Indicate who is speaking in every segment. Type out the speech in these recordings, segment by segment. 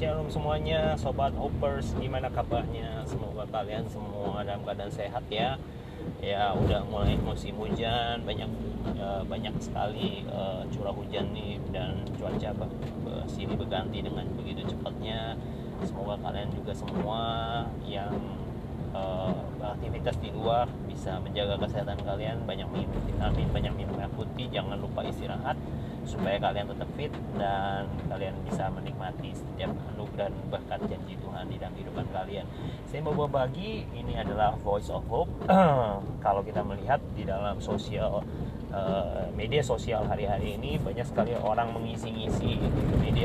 Speaker 1: Shalom semuanya, sobat hoppers, gimana kabarnya? Semoga kalian semua dalam keadaan sehat ya. Ya udah mulai musim hujan, banyak uh, banyak sekali uh, curah hujan nih dan cuaca uh, sini berganti dengan begitu cepatnya. Semoga kalian juga semua yang beraktivitas di luar bisa menjaga kesehatan kalian, banyak minum vitamin, banyak minum air putih, jangan lupa istirahat supaya kalian tetap fit dan kalian bisa menikmati setiap anugerah dan berkat janji Tuhan di dalam kehidupan kalian. Saya mau berbagi ini adalah voice of hope. Kalau kita melihat di dalam sosial uh, media sosial hari-hari ini banyak sekali orang mengisi-ngisi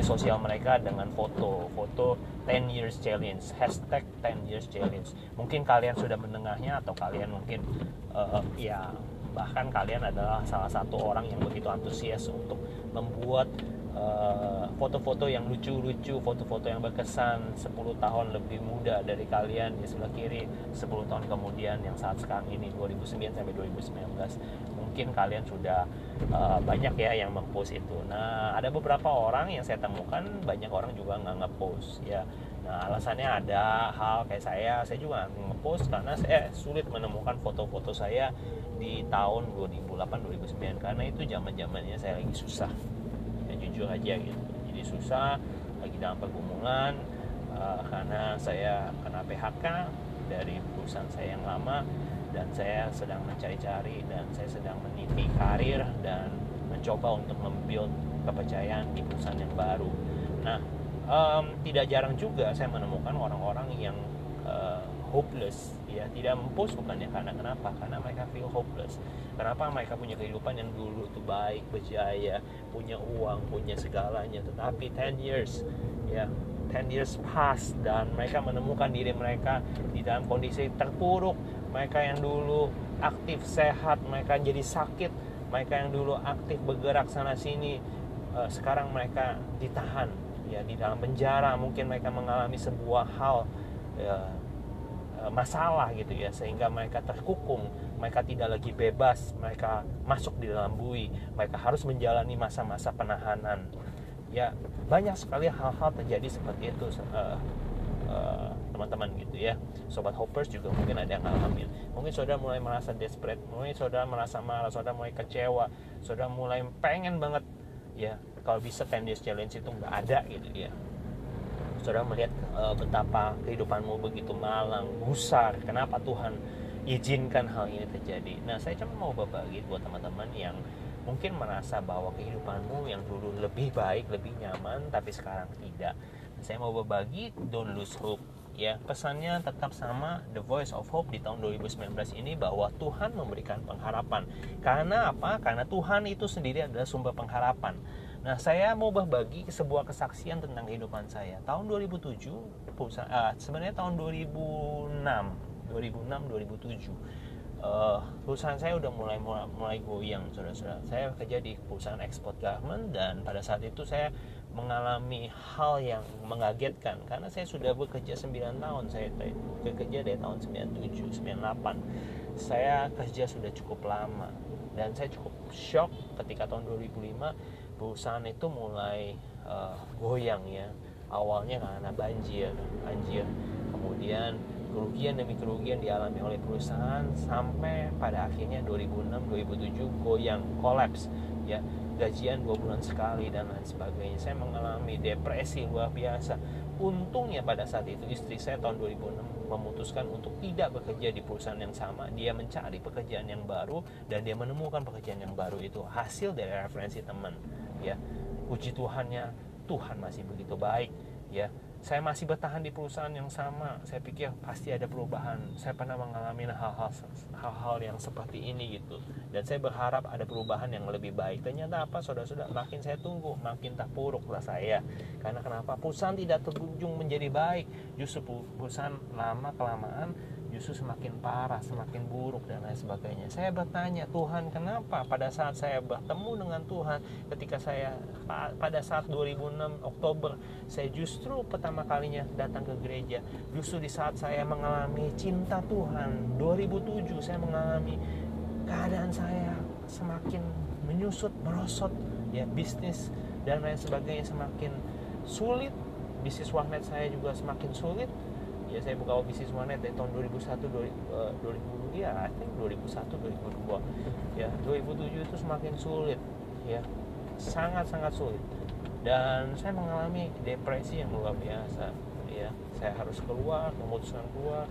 Speaker 1: sosial mereka dengan foto, foto 10 years challenge, hashtag 10 years challenge. Mungkin kalian sudah mendengarnya atau kalian mungkin uh, ya bahkan kalian adalah salah satu orang yang begitu antusias untuk membuat foto-foto uh, yang lucu-lucu, foto-foto yang berkesan 10 tahun lebih muda dari kalian di sebelah kiri, 10 tahun kemudian yang saat sekarang ini 2009 sampai 2019. Mungkin kalian sudah uh, banyak ya yang mempost itu. Nah, ada beberapa orang yang saya temukan banyak orang juga nggak ngepost ya Nah alasannya ada hal kayak saya, saya juga ngepost karena saya sulit menemukan foto-foto saya di tahun 2008-2009 karena itu zaman zamannya saya lagi susah, jujur aja gitu. Jadi susah, lagi dalam pergumulan uh, karena saya kena PHK dari perusahaan saya yang lama dan saya sedang mencari-cari dan saya sedang meniti karir dan mencoba untuk membuild kepercayaan di perusahaan yang baru. Nah um, tidak jarang juga saya menemukan orang-orang yang uh, hopeless ya tidak mempost bukannya karena kenapa? Karena mereka feel hopeless. Kenapa mereka punya kehidupan yang dulu itu baik berjaya punya uang punya segalanya tetapi 10 years ya 10 years pass dan mereka menemukan diri mereka di dalam kondisi terpuruk. Mereka yang dulu aktif sehat mereka jadi sakit mereka yang dulu aktif bergerak sana sini uh, sekarang mereka ditahan ya di dalam penjara. Mungkin mereka mengalami sebuah hal ya, masalah gitu ya sehingga mereka terkukung mereka tidak lagi bebas mereka masuk di dalam bui mereka harus menjalani masa-masa penahanan. Ya banyak sekali hal-hal terjadi seperti itu uh, uh, teman-teman gitu ya. Sobat hoppers juga mungkin ada yang ngalamin. Mungkin saudara mulai merasa desperate mungkin saudara merasa marah saudara mulai kecewa saudara mulai pengen banget ya kalau bisa 10 days challenge itu nggak ada gitu ya saudara melihat uh, betapa kehidupanmu begitu malang gusar kenapa Tuhan izinkan hal ini terjadi? Nah saya cuma mau berbagi buat teman-teman yang mungkin merasa bahwa kehidupanmu yang dulu lebih baik lebih nyaman tapi sekarang tidak. Saya mau berbagi don't lose hope ya. Pesannya tetap sama The Voice of Hope di tahun 2019 ini bahwa Tuhan memberikan pengharapan. Karena apa? Karena Tuhan itu sendiri adalah sumber pengharapan Nah, saya mau berbagi sebuah kesaksian tentang kehidupan saya. Tahun 2007, perusahaan, uh, sebenarnya tahun 2006, 2006, 2007, uh, perusahaan saya udah mulai mulai, mulai goyang, saudara-saudara. Saya bekerja di perusahaan ekspor garment dan pada saat itu saya mengalami hal yang mengagetkan karena saya sudah bekerja 9 tahun. Saya bekerja dari tahun 97, 98. Saya kerja sudah cukup lama dan saya cukup shock ketika tahun 2005 perusahaan itu mulai uh, goyang ya. Awalnya karena banjir banjir. Kemudian kerugian demi kerugian dialami oleh perusahaan sampai pada akhirnya 2006 2007 goyang kolaps ya. Gajian dua bulan sekali dan lain sebagainya. Saya mengalami depresi luar biasa. Untungnya pada saat itu istri saya tahun 2006 memutuskan untuk tidak bekerja di perusahaan yang sama. Dia mencari pekerjaan yang baru dan dia menemukan pekerjaan yang baru itu. Hasil dari referensi teman ya. Puji Tuhannya Tuhan masih begitu baik ya. Saya masih bertahan di perusahaan yang sama. Saya pikir pasti ada perubahan. Saya pernah mengalami hal-hal hal-hal yang seperti ini gitu. Dan saya berharap ada perubahan yang lebih baik. Ternyata apa saudara-saudara? Makin saya tunggu makin tak puruk lah saya karena kenapa? Perusahaan tidak terkunjung menjadi baik. Justru perusahaan lama kelamaan justru semakin parah, semakin buruk dan lain sebagainya. Saya bertanya, Tuhan, kenapa pada saat saya bertemu dengan Tuhan ketika saya pada saat 2006 Oktober, saya justru pertama kalinya datang ke gereja. Justru di saat saya mengalami cinta Tuhan, 2007 saya mengalami keadaan saya semakin menyusut, merosot, ya bisnis dan lain sebagainya semakin sulit bisnis warnet saya juga semakin sulit ya saya buka bisnis warnet dari tahun 2001 2000 ya I think 2001 2002 ya 2007 itu semakin sulit ya. Sangat sangat sulit. Dan saya mengalami depresi yang luar biasa ya. Saya harus keluar memutuskan keluar.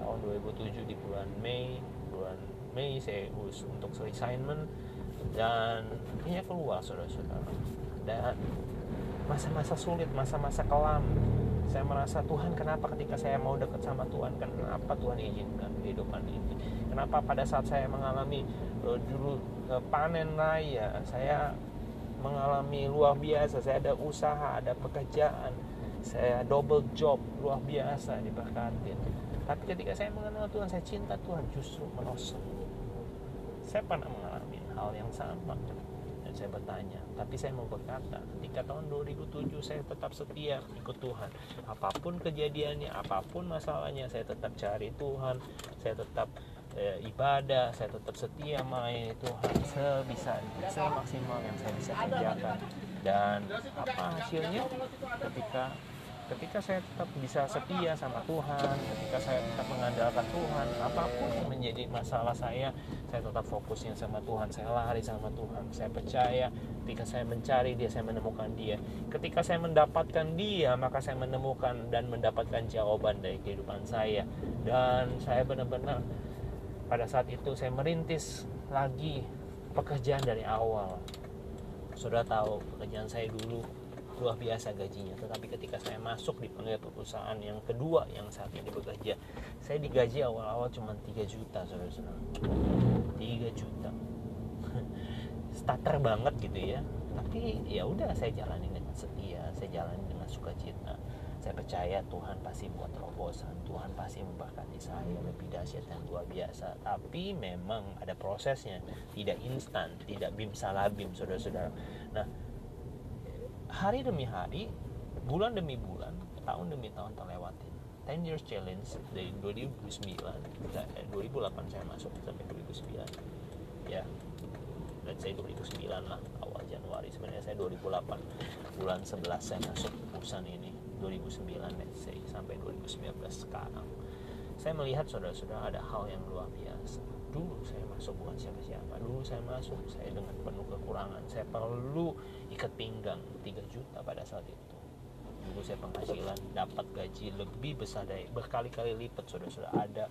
Speaker 1: Tahun 2007 di bulan Mei bulan Mei saya urus untuk assignment dan akhirnya keluar saudara-saudara. Dan masa-masa sulit masa-masa kelam saya merasa Tuhan kenapa ketika saya mau dekat sama Tuhan kenapa Tuhan izinkan kehidupan ini? Kenapa pada saat saya mengalami uh, dulu uh, panen raya saya mengalami luar biasa saya ada usaha ada pekerjaan saya double job luar biasa diberkati tapi ketika saya mengenal Tuhan saya cinta Tuhan justru merosot. Saya pernah mengalami hal yang sama saya bertanya. Tapi saya mau berkata ketika tahun 2007 saya tetap setia ikut Tuhan. Apa pun kejadiannya apa pun masalahnya saya tetap cari Tuhan. Saya tetap eh, ibadah saya tetap setia melayani Tuhan sebisa semaksimal yang saya bisa kerjakan. Dan apa hasilnya? Ketika ketika saya tetap bisa setia sama Tuhan ketika saya tetap mengandalkan Tuhan apa pun yang menjadi masalah saya saya tetap fokusnya sama Tuhan saya lari sama Tuhan saya percaya. Ketika saya mencari dia saya menemukan dia. Ketika saya mendapatkan dia maka saya menemukan dan mendapatkan jawaban dari kehidupan saya. Dan saya benar-benar pada saat itu saya merintis lagi pekerjaan dari awal. Sudah tahu pekerjaan saya dulu luar biasa gajinya. Tetapi ketika saya masuk di perusahaan yang kedua yang saat ini bekerja saya digaji awal-awal cuma 3 juta saudara-saudara. 3 juta. Starter banget gitu ya. Tapi ya udah saya jalani dengan setia saya jalani dengan sukacita. Saya percaya Tuhan pasti buat terobosan Tuhan pasti memberkati saya lebih dahsyat dan luar biasa. Tapi memang ada prosesnya. Tidak instan tidak bim salah bim saudara-saudara. Nah hari demi hari bulan demi bulan tahun demi tahun terlewatin 10 years challenge dari 2009 2008 saya masuk sampai 2009 ya let's say 2009 lah awal Januari. Sebenarnya saya 2008 bulan 11 saya masuk perusahaan ini. 2009 let's say sampai 2019 sekarang saya melihat saudara-saudara ada hal yang luar biasa. Dulu saya masuk bukan siapa-siapa. Dulu saya masuk saya dengan penuh kekurangan. Saya perlu ikat pinggang 3 juta pada saat itu. Dulu saya penghasilan dapat gaji lebih besar dari berkali-kali lipat saudara-saudara. Ada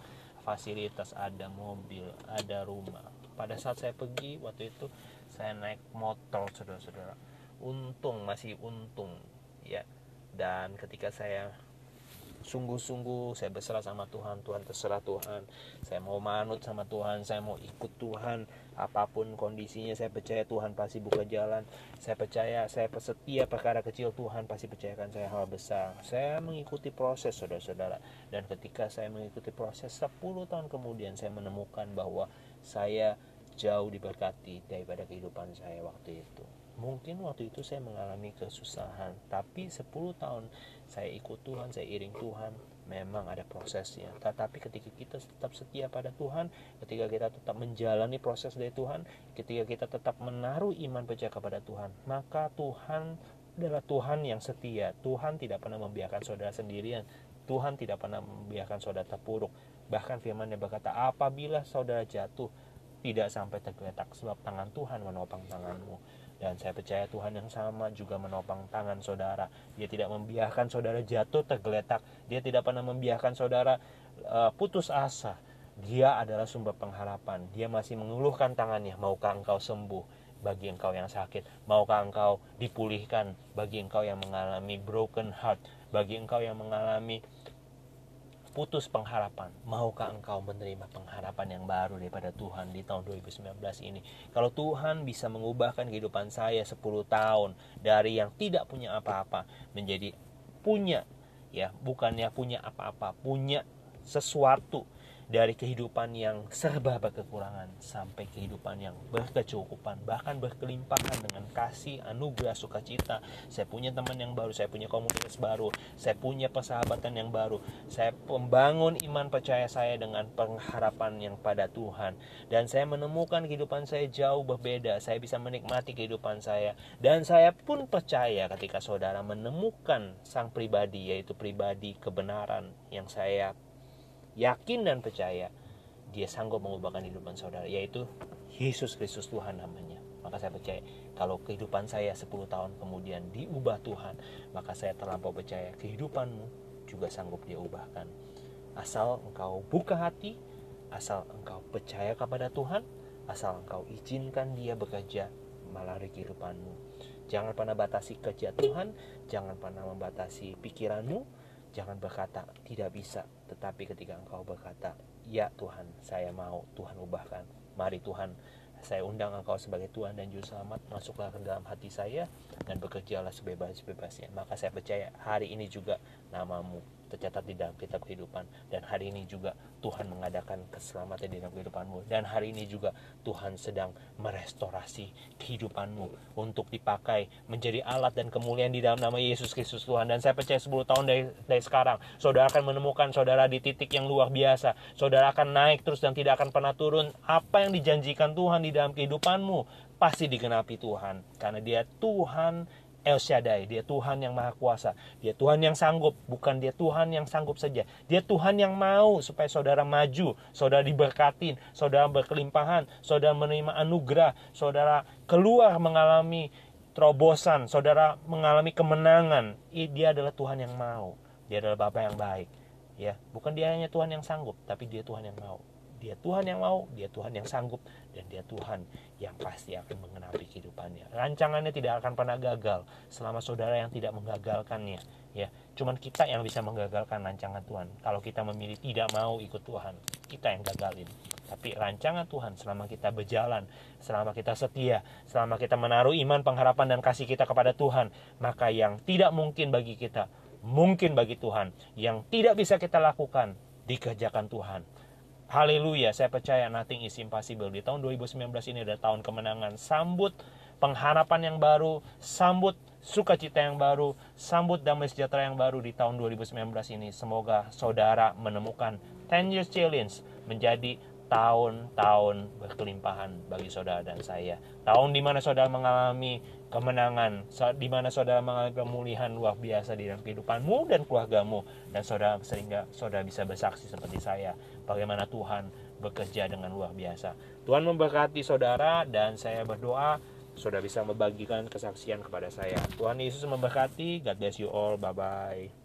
Speaker 1: fasilitas ada mobil ada rumah. Pada saat saya pergi waktu itu saya naik motor saudara-saudara. Untung masih untung ya. Dan ketika saya sungguh-sungguh saya berserah sama Tuhan Tuhan terserah Tuhan. Saya mau manut sama Tuhan saya mau ikut Tuhan. Apa pun kondisinya saya percaya Tuhan pasti buka jalan. Saya percaya saya setia perkara kecil Tuhan pasti percayakan saya hal besar. Saya mengikuti proses saudara-saudara. Dan ketika saya mengikuti proses 10 tahun kemudian saya menemukan bahwa saya jauh diberkati daripada kehidupan saya waktu itu mungkin waktu itu saya mengalami kesusahan tapi 10 tahun saya ikut Tuhan saya iring Tuhan memang ada prosesnya. Tetapi ketika kita tetap setia pada Tuhan ketika kita tetap menjalani proses dari Tuhan ketika kita tetap menaruh iman percaya kepada Tuhan maka Tuhan adalah Tuhan yang setia. Tuhan tidak pernah membiarkan saudara sendirian. Tuhan tidak pernah membiarkan saudara terpuruk. Bahkan firman yang berkata apabila saudara jatuh tidak sampai tergeletak sebab tangan Tuhan menopang tanganmu dan saya percaya Tuhan yang sama juga menopang tangan saudara. Dia tidak membiarkan saudara jatuh tergeletak. Dia tidak pernah membiarkan saudara uh, putus asa. Dia adalah sumber pengharapan. Dia masih mengeluhkan tangannya. Maukah engkau sembuh bagi engkau yang sakit? Maukah engkau dipulihkan bagi engkau yang mengalami broken heart? Bagi engkau yang mengalami putus pengharapan. Maukah engkau menerima pengharapan yang baru daripada Tuhan di tahun 2019 ini? Kalau Tuhan bisa mengubahkan kehidupan saya 10 tahun dari yang tidak punya apa-apa menjadi punya ya, bukannya punya apa-apa, punya sesuatu dari kehidupan yang serba berkekurangan sampai kehidupan yang berkecukupan bahkan berkelimpahan dengan kasih anugerah sukacita. Saya punya teman yang baru saya punya komunitas baru saya punya persahabatan yang baru. Saya membangun iman percaya saya dengan pengharapan yang pada Tuhan. Dan saya menemukan kehidupan saya jauh berbeda. Saya bisa menikmati kehidupan saya. Dan saya pun percaya ketika saudara menemukan sang pribadi yaitu pribadi kebenaran yang saya yakin dan percaya dia sanggup mengubahkan kehidupan saudara yaitu Yesus Kristus Tuhan namanya. Maka saya percaya kalau kehidupan saya 10 tahun kemudian diubah Tuhan maka saya terlampau percaya kehidupanmu juga sanggup dia ubahkan. Asal engkau buka hati asal engkau percaya kepada Tuhan asal engkau izinkan dia bekerja melalui kehidupanmu. Jangan pernah batasi kerja Tuhan jangan pernah membatasi pikiranmu jangan berkata tidak bisa tetapi ketika engkau berkata ya Tuhan saya mau Tuhan ubahkan. Mari Tuhan saya undang engkau sebagai Tuhan dan Juru Selamat masuklah ke dalam hati saya dan bekerjalah sebebas-bebasnya. Maka saya percaya hari ini juga namamu tercatat di dalam kitab kehidupan. Dan hari ini juga Tuhan mengadakan keselamatan di dalam kehidupanmu. Dan hari ini juga Tuhan sedang merestorasi kehidupanmu untuk dipakai menjadi alat dan kemuliaan di dalam nama Yesus Kristus Tuhan. Dan saya percaya 10 tahun dari, dari sekarang saudara akan menemukan saudara di titik yang luar biasa. Saudara akan naik terus dan tidak akan pernah turun. Apa yang dijanjikan Tuhan di dalam kehidupanmu pasti digenapi Tuhan. Karena dia Tuhan El Shaddai, dia Tuhan yang maha kuasa. Dia Tuhan yang sanggup, bukan dia Tuhan yang sanggup saja. Dia Tuhan yang mau supaya saudara maju, saudara diberkatin, saudara berkelimpahan, saudara menerima anugerah, saudara keluar mengalami terobosan, saudara mengalami kemenangan. Dia adalah Tuhan yang mau. Dia adalah Bapa yang baik. Ya, bukan dia hanya Tuhan yang sanggup, tapi dia Tuhan yang mau. Dia Tuhan yang mau, dia Tuhan yang sanggup, dan dia Tuhan yang pasti akan mengenapi kehidupannya. Rancangannya tidak akan pernah gagal selama saudara yang tidak menggagalkannya. Ya, cuman kita yang bisa menggagalkan rancangan Tuhan. Kalau kita memilih tidak mau ikut Tuhan, kita yang gagalin. Tapi rancangan Tuhan selama kita berjalan, selama kita setia, selama kita menaruh iman, pengharapan dan kasih kita kepada Tuhan, maka yang tidak mungkin bagi kita, mungkin bagi Tuhan. Yang tidak bisa kita lakukan, dikerjakan Tuhan Haleluya, saya percaya nothing is impossible. Di tahun 2019 ini ada tahun kemenangan. Sambut pengharapan yang baru, sambut sukacita yang baru, sambut damai sejahtera yang baru di tahun 2019 ini. Semoga saudara menemukan 10 years challenge menjadi tahun-tahun berkelimpahan bagi saudara dan saya. Tahun di mana saudara mengalami kemenangan, di mana saudara mengalami pemulihan luar biasa di dalam kehidupanmu dan keluargamu, dan saudara sehingga saudara bisa bersaksi seperti saya, bagaimana Tuhan bekerja dengan luar biasa. Tuhan memberkati saudara dan saya berdoa saudara bisa membagikan kesaksian kepada saya. Tuhan Yesus memberkati. God bless you all. Bye bye.